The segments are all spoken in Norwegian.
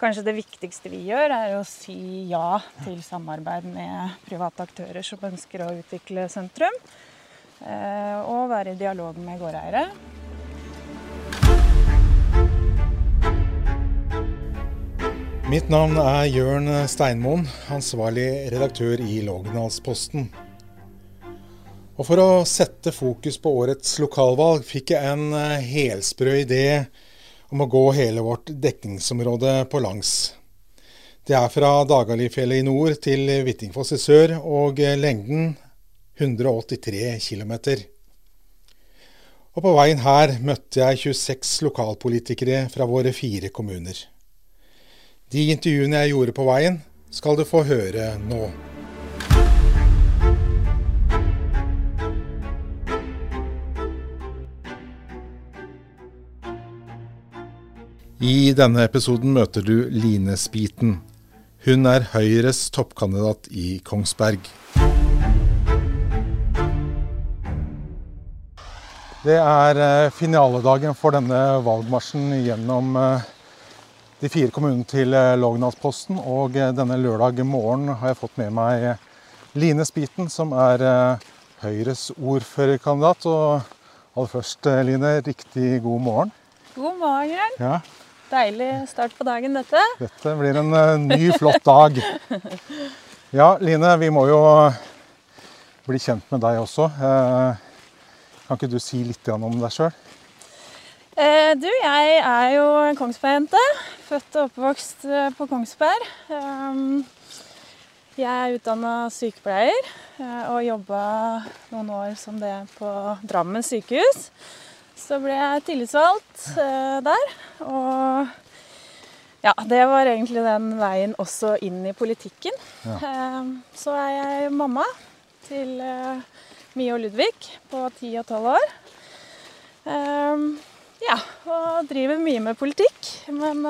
kanskje det viktigste vi gjør, er å si ja til samarbeid med private aktører som ønsker å utvikle sentrum. Eh, og være i dialog med gårdeiere. Mitt navn er Jørn Steinmoen, ansvarlig redaktør i Lågendalsposten. Og For å sette fokus på årets lokalvalg fikk jeg en eh, helsprø idé om å gå hele vårt dekningsområde på langs. Det er fra Dagalifjellet i nord til Hvittingfoss i sør, og lengden 183 km. Og på veien her møtte jeg 26 lokalpolitikere fra våre fire kommuner. De intervjuene jeg gjorde på veien, skal du få høre nå. I denne episoden møter du Line Spiten. Hun er Høyres toppkandidat i Kongsberg. Det er eh, finaledagen for denne valgmarsjen gjennom eh, de fire kommunene til eh, Lågendalsposten. Og denne lørdag morgen har jeg fått med meg Line Spiten, som er Høyres ordførerkandidat. Og aller først, Line, riktig god morgen. God morgen. Ja. Deilig start på dagen, dette. Dette blir en ny, flott dag. Ja, Line, vi må jo bli kjent med deg også. Kan ikke du si litt om deg sjøl? Eh, du, jeg er jo en Kongsberg-jente. Født og oppvokst eh, på Kongsberg. Jeg er utdanna sykepleier eh, og jobba noen år som det på Drammen sykehus. Så ble jeg tillitsvalgt eh, der. Og ja, det var egentlig den veien også inn i politikken. Ja. Ehm, så er jeg mamma til eh, Mie og Ludvig på 10 og 12 år. Um, ja, og driver mye med politikk. Men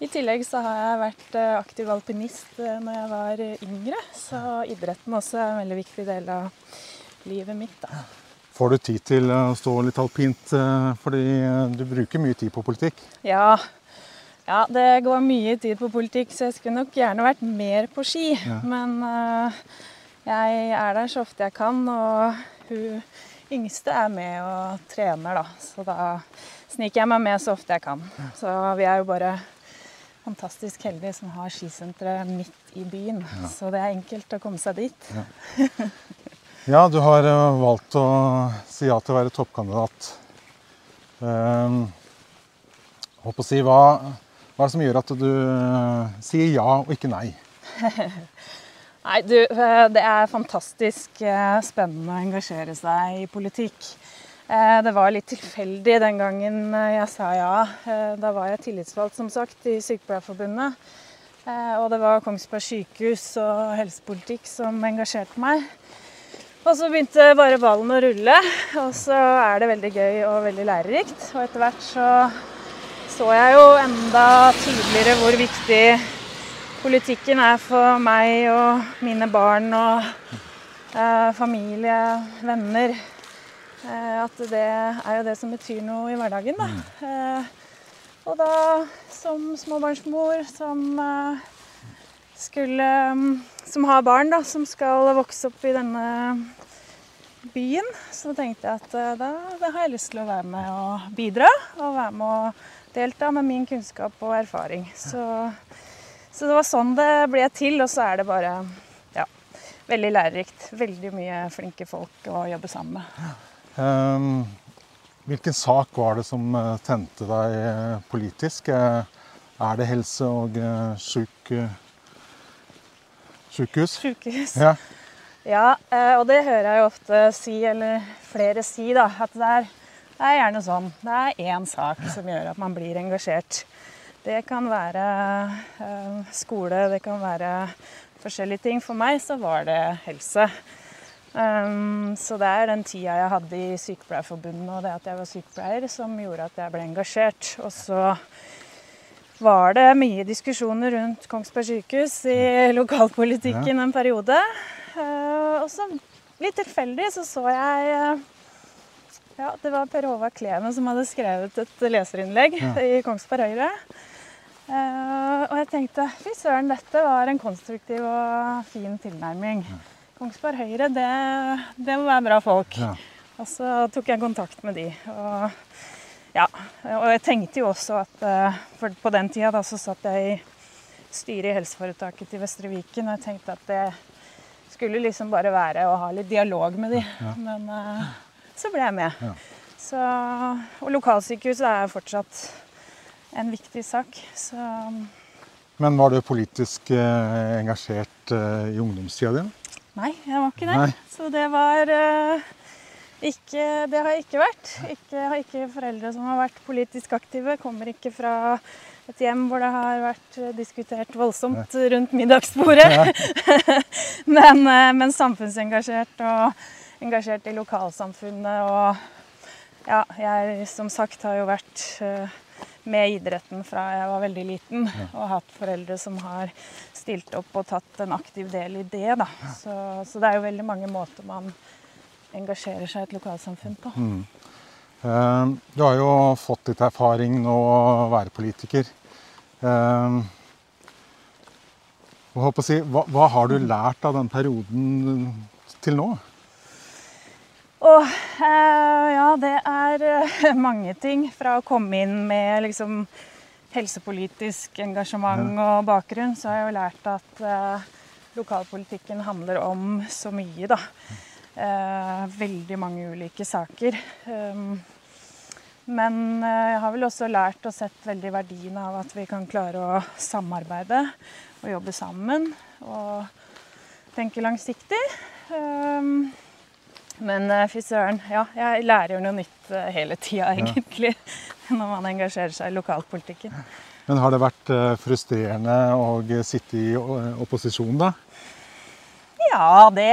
i tillegg så har jeg vært aktiv alpinist når jeg var yngre. Så idretten også er en veldig viktig del av livet mitt. da. Får du tid til å stå litt alpint, fordi du bruker mye tid på politikk? Ja. ja, det går mye tid på politikk, så jeg skulle nok gjerne vært mer på ski. Ja. Men jeg er der så ofte jeg kan, og hun yngste er med og trener, da. Så da sniker jeg meg med så ofte jeg kan. Så vi er jo bare fantastisk heldige som har skisenteret midt i byen. Ja. Så det er enkelt å komme seg dit. Ja. ja, du har eh, valgt å si ja til å være toppkandidat. Um, håper å si, hva, hva er det som gjør at du uh, sier ja og ikke nei? Nei, du, eh, det er fantastisk eh, spennende å engasjere seg i politikk. Eh, det var litt tilfeldig den gangen jeg sa ja. Da var jeg tillitsvalgt, som sagt, i Sykepleierforbundet. Og det var Kongsberg sykehus og helsepolitikk som engasjerte meg. Og så begynte bare ballen å rulle, og så er det veldig gøy og veldig lærerikt. Og etter hvert så så jeg jo enda tydeligere hvor viktig politikken er for meg og mine barn og eh, familie, venner. Eh, at det er jo det som betyr noe i hverdagen, da. Mm. Eh, og da som småbarnsmor som eh, skulle Som har barn, da, som skal vokse opp i denne byen, så tenkte jeg at eh, da, da har jeg lyst til å være med og bidra. Og være med og delta med min kunnskap og erfaring. Så så det var sånn det ble til, og så er det bare ja, veldig lærerikt. Veldig mye flinke folk å jobbe sammen med. Um, hvilken sak var det som eh, tente deg eh, politisk? Er det helse og syk, sykehus? Sykehus. Ja. ja, og det hører jeg jo ofte si, eller flere si, da. At det er, det er gjerne sånn. Det er én sak som gjør at man blir engasjert. Det kan være eh, skole, det kan være forskjellige ting. For meg så var det helse. Um, så det er den tida jeg hadde i Sykepleierforbundet og det at jeg var sykepleier, som gjorde at jeg ble engasjert. Og så var det mye diskusjoner rundt Kongsberg sykehus i lokalpolitikken en periode. Uh, og så litt tilfeldig så så jeg uh, ja, Det var Per Håvard Kleven som hadde skrevet et leserinnlegg ja. i Kongsberg Høyre. Og jeg tenkte fy søren, dette var en konstruktiv og fin tilnærming. Kongsberg Høyre, det, det må være bra folk. Ja. Og så tok jeg kontakt med de. Og, ja, og jeg tenkte jo også at eh, For på den tida da, så satt jeg i styret i helseforetaket til Vestre Viken, og jeg tenkte at det skulle liksom bare være å ha litt dialog med de. Men uh, så ble jeg med. Ja. Så, og lokalsykehuset er fortsatt en viktig sak. Så Men var du politisk eh, engasjert eh, i ungdomstida di? nei, jeg var ikke det. Nei. Så det var eh, ikke Det har jeg ikke vært. Ikke, har ikke foreldre som har vært politisk aktive. Kommer ikke fra et hjem hvor det har vært diskutert voldsomt rundt middagsbordet. men, eh, men samfunnsengasjert og engasjert i lokalsamfunnet. Og ja, jeg som sagt har jo vært eh, med idretten fra jeg var veldig liten. Og hatt foreldre som har stilt opp og tatt en aktiv del i det. Da. Så, så det er jo veldig mange måter man engasjerer seg i et lokalsamfunn på. Mm. Du har jo fått litt erfaring nå å være politiker. Eh, si, hva, hva har du lært av den perioden til nå? Oh, eh, ja, det er eh, mange ting. Fra å komme inn med liksom helsepolitisk engasjement og bakgrunn, så har jeg jo lært at eh, lokalpolitikken handler om så mye, da. Eh, veldig mange ulike saker. Um, men eh, jeg har vel også lært og sett veldig verdien av at vi kan klare å samarbeide og jobbe sammen. Og tenke langsiktig. Um, men eh, fy søren, ja, jeg lærer jo noe nytt hele tida, egentlig. Når man engasjerer seg i lokalpolitikken. Men har det vært frustrerende å sitte i opposisjon, da? Ja, det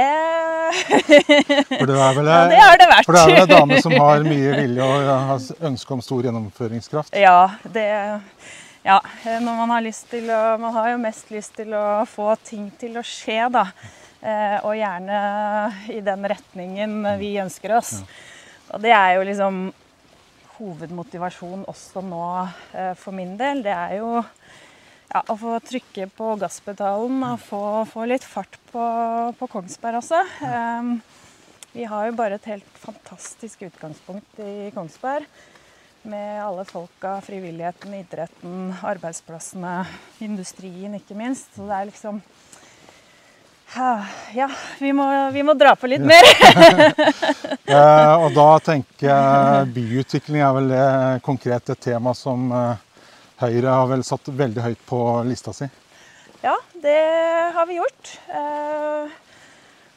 For det er vel, Ja, det det vel en dame som har mye vilje og har ønske om stor gjennomføringskraft? Ja, det Ja, når man har lyst til å Man har jo mest lyst til å få ting til å skje, da. Eh, Og gjerne i den retningen vi ønsker oss. Og det er jo liksom hovedmotivasjon også nå eh, for min del. Det er jo ja, å få trykke på gasspedalen og få, få litt fart på, på Kongsberg også. Um, vi har jo bare et helt fantastisk utgangspunkt i Kongsberg. Med alle folka, frivilligheten, idretten, arbeidsplassene, industrien ikke minst. Så det er liksom Ja, vi må, vi må dra på litt mer. Eh, og da tenker jeg byutvikling er vel det konkret et tema som eh, Høyre har vel satt veldig høyt på lista si. Ja, det har vi gjort. Eh,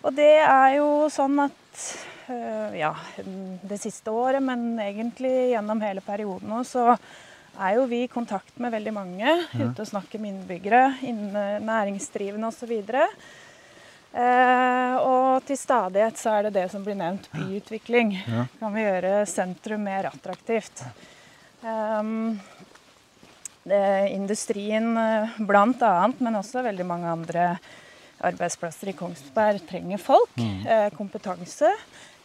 og det er jo sånn at eh, ja, det siste året, men egentlig gjennom hele perioden nå, så er jo vi i kontakt med veldig mange. Ute og snakker med innbyggere, næringsdrivende osv. Eh, og til stadighet så er det det som blir nevnt, byutvikling. Ja. Kan vi gjøre sentrum mer attraktivt? Um, det, industrien bl.a., blant annet, men også veldig mange andre arbeidsplasser i Kongsberg trenger folk. Mm. kompetanse.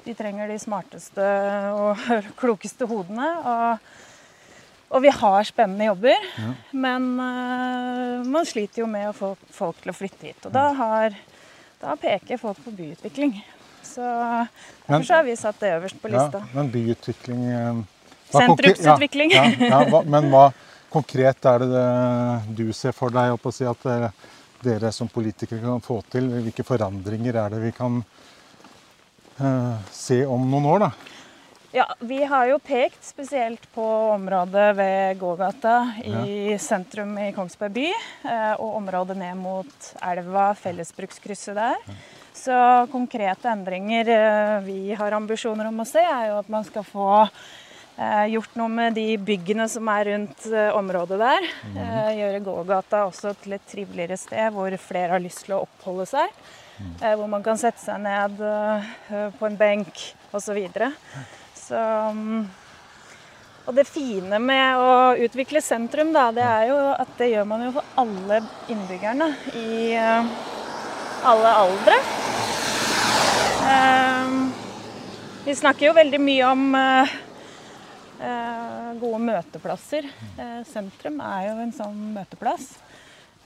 De trenger de smarteste og klokeste hodene. Og, og vi har spennende jobber, men uh, man sliter jo med å få folk til å flytte hit. Og da, har, da peker folk på byutvikling. Så Men- derfor så har vi satt det øverst på Ja, lista. men byutvikling eh, Sentrumsutvikling. Ja, ja, ja, men hva konkret er det, det du ser for deg opp å si at eh, dere som politikere kan få til? Hvilke forandringer er det vi kan eh, se om noen år, da? Ja, Vi har jo pekt spesielt på området ved gågata i sentrum i Kongsberg by. eh, Og området ned mot elva, fellesbrukskrysset der. Så konkrete endringer vi har ambisjoner om å se, er jo at man skal få gjort noe med de byggene som er rundt eh, området der. Eh, Gjøre gågata også til et triveligere sted hvor flere har lyst til å oppholde seg. Eh, Hvor man kan sette seg ned eh, på en benk osv. Så, så mm, Og det fine med å utvikle sentrum, da, det er jo at det gjør man jo for alle innbyggerne i eh, alle aldre. Eh, vi snakker jo veldig mye om eh, eh, gode møteplasser. Eh, sentrum er jo en sånn møteplass.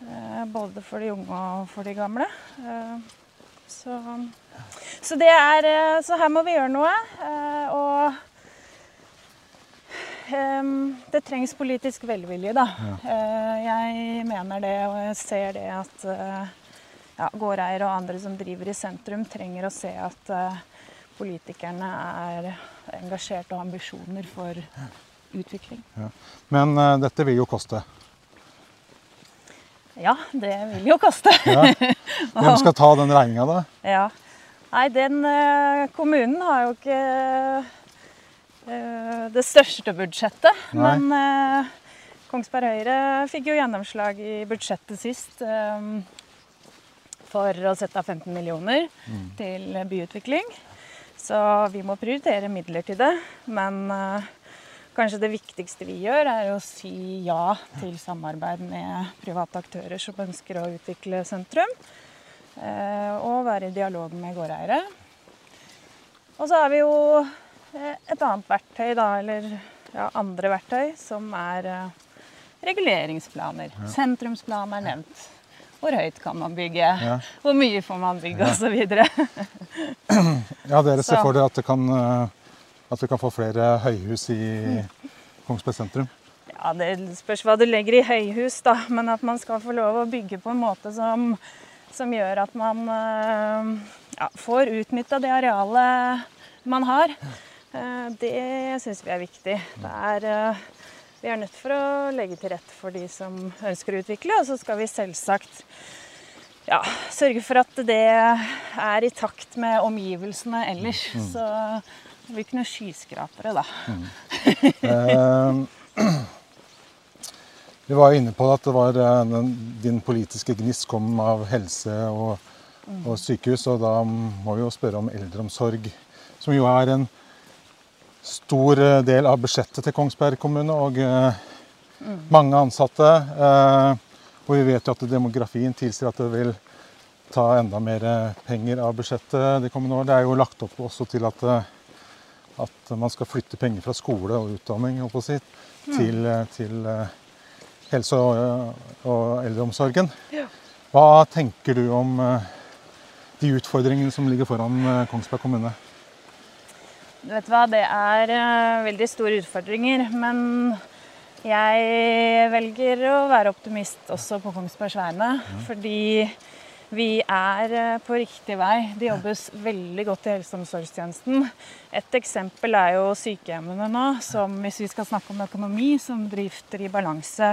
Eh, både for de unge og for de gamle. Eh, så, så, det er, eh, så her må vi gjøre noe. Og det trengs politisk velvilje, da. Ja. Jeg mener det, og jeg ser det at ja, gårdeiere og andre som driver i sentrum, trenger å se at politikerne er engasjert og har ambisjoner for utvikling. Ja. Men uh, dette vil jo koste? Ja, det vil jo koste. ja. Hvem skal ta den regninga, da? Ja. Nei, den uh, kommunen har jo ikke uh, det største budsjettet. Nei. Men Kongsberg Høyre fikk jo gjennomslag i budsjettet sist um, for å sette av 15 millioner mm. til byutvikling. Så vi må prioritere midler til det. Men Kanskje det viktigste vi gjør, er å si ja til samarbeid med private aktører som ønsker å utvikle sentrum. Eh, og være i dialog med gårdeiere. Og så har vi jo eh, et annet verktøy, da, eller ja, andre verktøy, som er eh, reguleringsplaner. Sentrumsplan er nevnt. Hvor høyt kan man bygge? Ja. Hvor mye får man bygge, ja. osv. ja, dere ser for dere at det kan at vi kan få flere høyhus i Kongsberg sentrum? Ja, Det spørs hva du legger i høyhus, da. Men at man skal få lov å bygge på en måte som, som gjør at man eh, ja, får utnytta det arealet man har. Eh, det syns vi er viktig. Det er, eh, vi er nødt for å legge til rette for de som ønsker å utvikle, og så skal vi selvsagt ja, sørge for at det er i takt med omgivelsene ellers. Mm. Så det blir ikke noen skyskrapere, da. Mm. vi var jo inne på at det var den, din politiske gnist kom av helse og, mm. og, sykehus. Og da må vi jo spørre om eldreomsorg, som jo er en stor eh, del av budsjettet til Kongsberg kommune. Og mm. mange ansatte. Og vi vet jo at demografien tilsier at det vil ta enda mer penger av budsjettet de kommende år. Det er jo lagt opp også til at at man skal flytte penger fra skole og utdanning si, til, til, eh, helse- og, og eldreomsorgen. Hva tenker du om eh, de utfordringene som ligger foran eh, Kongsberg kommune? Du hva, Det er veldig store utfordringer. Men jeg velger å være optimist også på Kongsbergs vegne. Ja. Fordi vi er eh, på riktig vei. Det jobbes veldig godt i helse- og omsorgstjenesten. Et eksempel er jo sykehjemmene nå, som hvis vi skal snakke om økonomi, som drifter i balanse.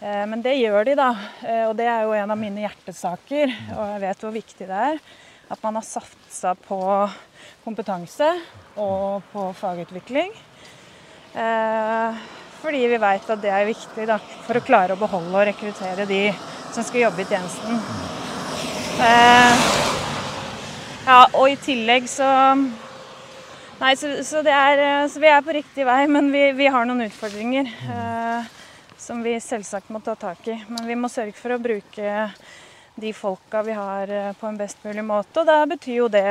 Eh, men det gjør de, da. Eh, og det er jo en av mine hjertesaker. Og jeg vet hvor viktig det er at man har satsa på kompetanse og på fagutvikling. Fordi vi veit at det er viktig da, for å klare å beholde og rekruttere de som skal jobbe i tjenesten. Eh, ja, og i tillegg så Nei, så, så, er, eh, så, vi er på riktig vei, men vi, vi har noen utfordringer eh, som vi selvsagt må ta tak i. Men vi må sørge for å bruke de folka vi har eh, på en best mulig måte. Og da betyr jo det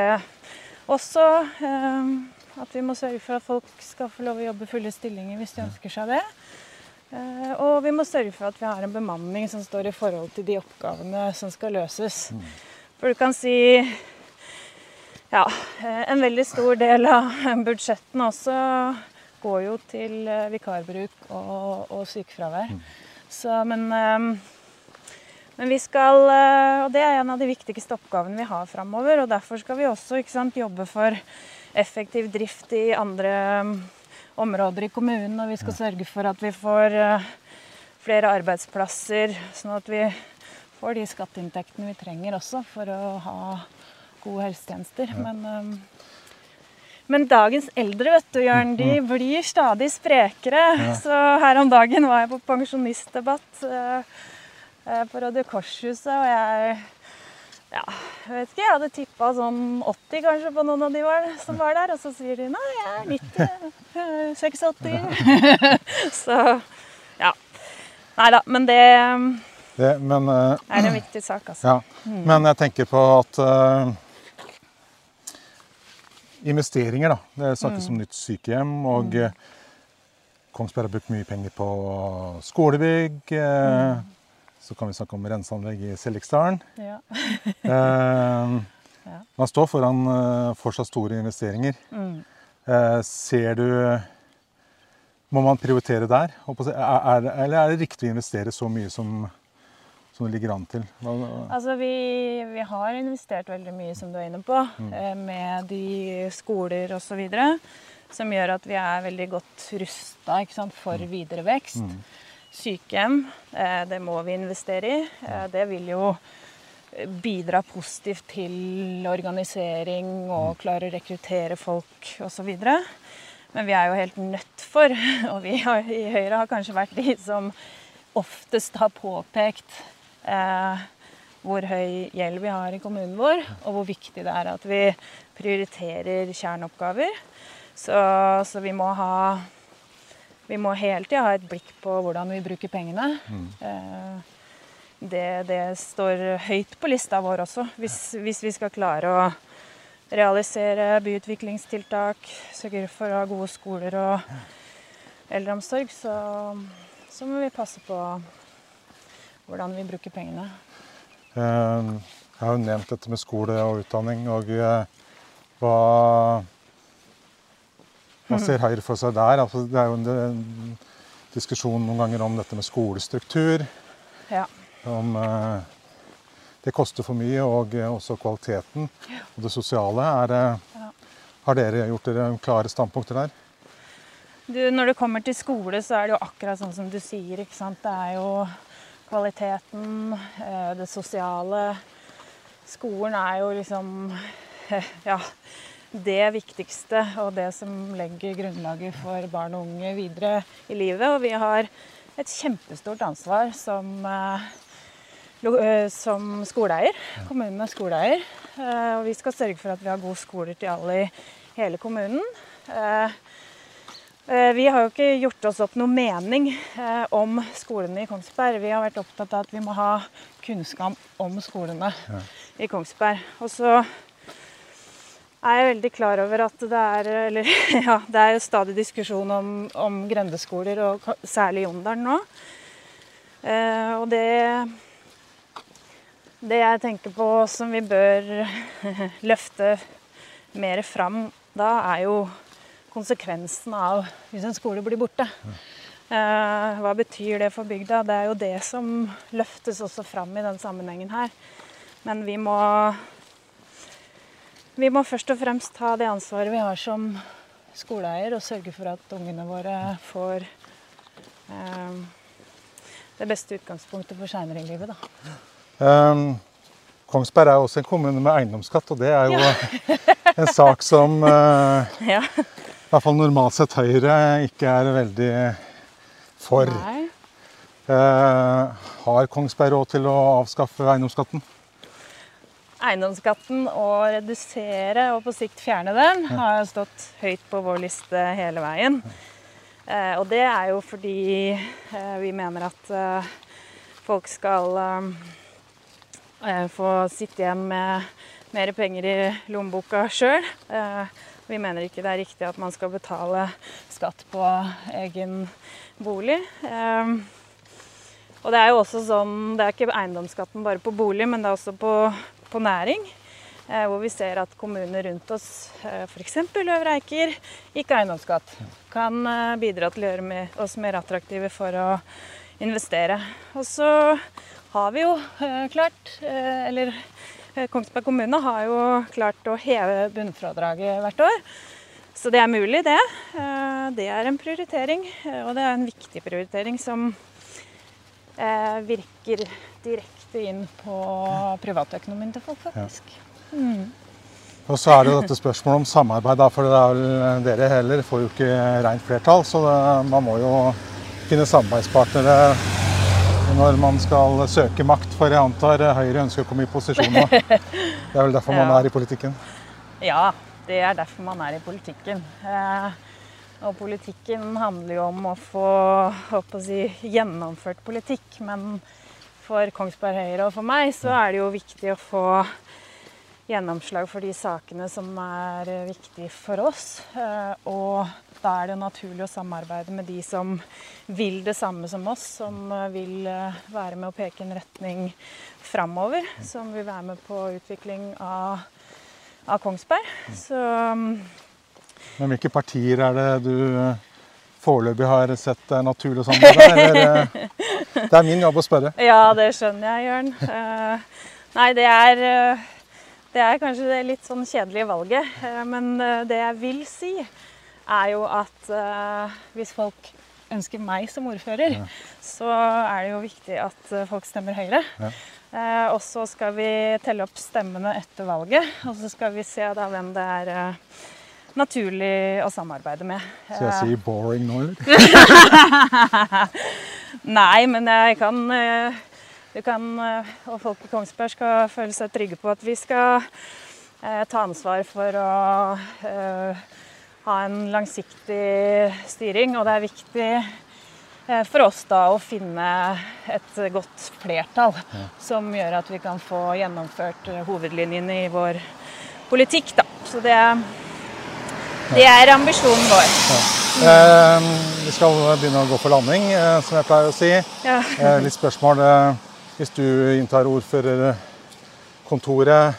også eh, at vi må sørge for at folk skal få lov å jobbe fulle stillinger hvis de ønsker seg det. Eh, og vi må sørge for at vi har en bemanning som står i forhold til de oppgavene som skal løses. Mm. For du kan si ja, eh, en veldig stor del av budsjettene også går jo til eh, vikarbruk og, og sykefravær. Mm. Så, men, men, vi skal Og det er en av de viktigste oppgavene vi har framover. Og derfor skal vi også sant, jobbe for effektiv drift i andre områder i kommunen. Og vi skal sørge for at vi får eh, flere arbeidsplasser, sånn at vi får de skatteinntektene vi trenger også for å ha gode helsetjenester. Men, um, men, dagens eldre vet du, Jørn, de mm. blir stadig sprekere. Så her om dagen var jeg på pensjonistdebatt på Røde Korshuset, og jeg ja, jeg vet ikke. Jeg hadde tippa sånn 80 kanskje på noen av de var, som var der. Og så sier de nei, jeg er 90. 86. så ja. Nei da. Men det, det men, uh, er en viktig sak, altså. Ja. Mm. Men jeg tenker på at uh, investeringer, da. Det snakkes mm. om nytt sykehjem. og mm. Kongsberg har brukt mye penger på skolebygg. Mm Så kan vi snakke om renseanlegg i Selliksdalen. Ja. Eh, Man står foran eh, fortsatt store investeringer. Mm. Eh, ser du Må man prioritere der? Er, er, eller er det riktig å investere så mye som, som det ligger an til? Hva, Altså, vi, vi har investert veldig mye, som du er inne på, eh, med de skoler osv. Som gjør at vi er veldig godt rusta for videre vekst. Sykehjem, eh, det må vi investere i. Eh, det vil jo bidra positivt til organisering og klare å rekruttere folk osv. Men vi er jo helt nødt for, og vi i Høyre har kanskje vært de som oftest har påpekt eh, hvor høy gjeld vi har i kommunen vår, og hvor viktig det er at vi prioriterer kjerneoppgaver. Så, så vi må ha Vi må hele tida ha et blikk på hvordan vi bruker pengene. Mm. det, det står høyt på lista vår også, hvis, hvis vi skal klare å realisere byutviklingstiltak, sørge for å ha gode skoler og eldreomsorg, så, så må vi passe på hvordan vi bruker pengene. Eh, Jeg har jo nevnt dette med skole og utdanning. og eh, Hva, hva ser Høyre for seg der? Altså, det er jo en, diskusjon noen ganger om dette med skolestruktur. Ja. Om eh, det koster for mye, og eh, også kvaliteten og det sosiale. Er, det- Ja. Har dere gjort dere klare standpunkter der? Du, når det kommer til skole, så er det jo akkurat sånn som du sier. ikke sant? Det er jo kvaliteten, eh, det sosiale. Skolen er jo liksom ja, det viktigste og det som legger grunnlaget for barn og unge videre i livet. Og vi har et kjempestort ansvar som, eh, eh, som skoleeier. Kommunen er skoleeier. eh, Og vi skal sørge for at vi har gode skoler til alle i hele kommunen. Vi har jo ikke gjort oss opp noe mening om skolene i Kongsberg. Vi har vært opptatt av at vi må ha kunnskap om skolene i Kongsberg. Og så er jeg veldig klar over at det er Eller ja, det er stadig diskusjon om, om grendeskoler, og særlig Jondalen nå. Eh, og det Det jeg tenker på som vi bør løfte mer fram da, er jo konsekvensen av hvis en skole blir borte. Eh, hva betyr det for bygda? Det er jo det som løftes også fram i den sammenhengen her. Men vi må Vi må først og fremst ta det ansvaret vi har som skoleeier, og sørge for at ungene våre får eh, det beste utgangspunktet for seinere i livet, da. Um, Kongsberg er også en kommune med eiendomsskatt, og det er jo en sak som eh, Ja. i hvert fall normalt sett Høyre ikke er veldig for. Eh, har Kongsberg råd til å avskaffe eiendomsskatten? Eiendomsskatten og redusere og på sikt fjerne den har stått høyt på vår liste hele veien. Eh, og det er jo fordi eh, vi mener at eh, folk skal få sitte igjen med mer penger i lommeboka sjøl. Vi mener ikke det er riktig at man skal betale skatt på egen bolig. Og det er jo også sånn, det er ikke eiendomsskatten bare på bolig, men det er også på, på næring. Eh, hvor vi ser at kommuner rundt oss, eh, f.eks. Øvre Eiker, ikke eiendomsskatt. Kan eh, bidra til å gjøre oss mer attraktive for å investere. Og så har vi jo klart, eller Kongsberg kommune har jo klart å heve bunnfradraget hvert år. Så det er mulig, det. Det er en prioritering, og det er en viktig prioritering som virker direkte inn på privatøkonomien til folk, faktisk. Og så er det jo dette spørsmålet om samarbeid, da, for er dere heller får jo ikke rent flertall. Så det, man må jo finne samarbeidspartnere når man skal søke makt. For jeg antar Høyre ønsker å komme i posisjon nå. Det er vel derfor man Ja. er i politikken. Ja, det er derfor man er i politikken. Eh, og politikken handler jo om å få å si, gjennomført politikk. Men for Kongsberg Høyre og for meg så er det jo viktig å få gjennomslag for de sakene som er viktige for oss. Og da er det naturlig å samarbeide med de som vil det samme som oss, som vil være med å peke en retning framover. Som vil være med på utvikling av, av Kongsberg. Så Men hvilke partier er det du foreløpig har sett det naturlig å samarbeide med? Det er min jobb å spørre. Ja, det skjønner jeg, Jørn. Uh, nei, det er, det er kanskje det litt sånn kjedelige valget. Men det jeg vil si, er jo at hvis folk ønsker meg som ordfører, ja. så er det jo viktig at folk stemmer Høyre. Ja. og så skal vi telle opp stemmene etter valget, og så skal vi se da hvem det er naturlig å samarbeide med. Så jeg sier boring nå, eller? Nei, men jeg kan eh, Du kan, eh, og folk i Kongsberg skal føle seg trygge på at vi skal eh, ta ansvar for å ha en langsiktig styring. Og det er viktig for oss da å finne et godt flertall ja. som gjør at vi kan få gjennomført hovedlinjene i vår politikk. Da. Så det det er ambisjonen vår. Ja. Eh, vi skal begynne å gå for landing, eh, som jeg pleier å si. Ja. Eh, litt spørsmål. Eh, hvis du inntar ordførerkontoret,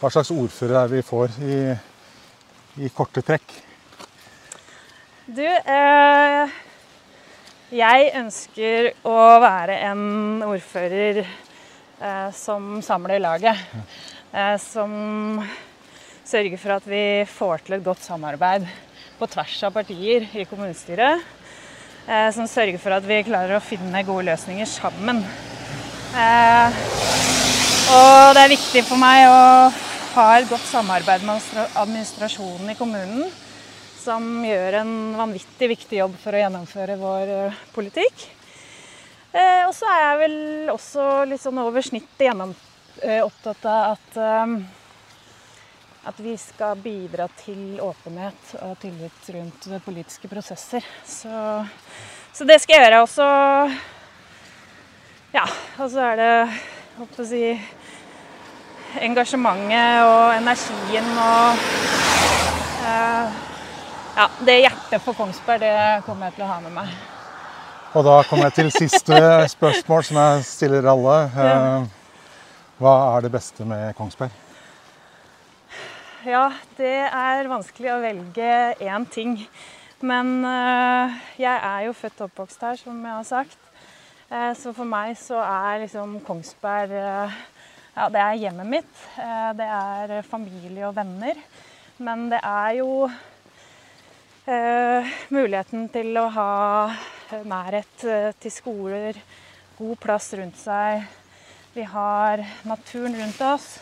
hva slags ordfører er vi får i, i korte trekk? Du, eh, jeg ønsker å være en ordfører eh, som samler laget. som sørge for at vi får til et godt samarbeid på tvers av partier i kommunestyret. Eh, som sørger for at vi klarer å finne gode løsninger sammen. Eh, og det er viktig for meg å ha et godt samarbeid med administrasjonen i kommunen. Som gjør en vanvittig viktig jobb for å gjennomføre vår eh, politikk. Og så er jeg vel også litt sånn over snittet opptatt av at at vi skal bidra til åpenhet og tillit rundt politiske prosesser. Så, så det skal jeg gjøre. Og så Ja, og så er det å si engasjementet og energien og eh, Ja, det hjertet for Kongsberg, det kommer jeg til å ha med meg. Og da kommer jeg til siste spørsmål, som jeg stiller alle. Uh, hva er det beste med Kongsberg? Ja, det er vanskelig å velge én ting. Men uh, jeg er jo født og oppvokst her, som jeg har sagt. Uh, så for meg så er liksom Kongsberg uh, Ja, det er hjemmet mitt. det er familie og venner. Men det er jo muligheten til å ha nærhet til skoler, god plass rundt seg. Vi har naturen rundt oss.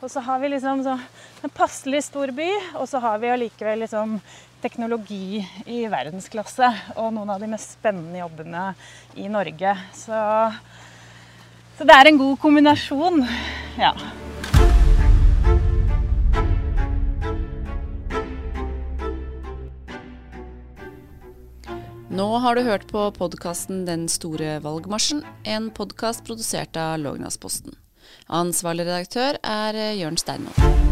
Og så har vi liksom en passelig stor by, og så har vi allikevel liksom teknologi i verdensklasse. Og noen av de mest spennende jobbene i Norge. Så, så det er en god kombinasjon. Ja. Nå har du hørt på podkasten Den store valgmarsjen, en podkast produsert av Lågnadsposten. Ansvarlig redaktør er eh, Jørn Steinmoen.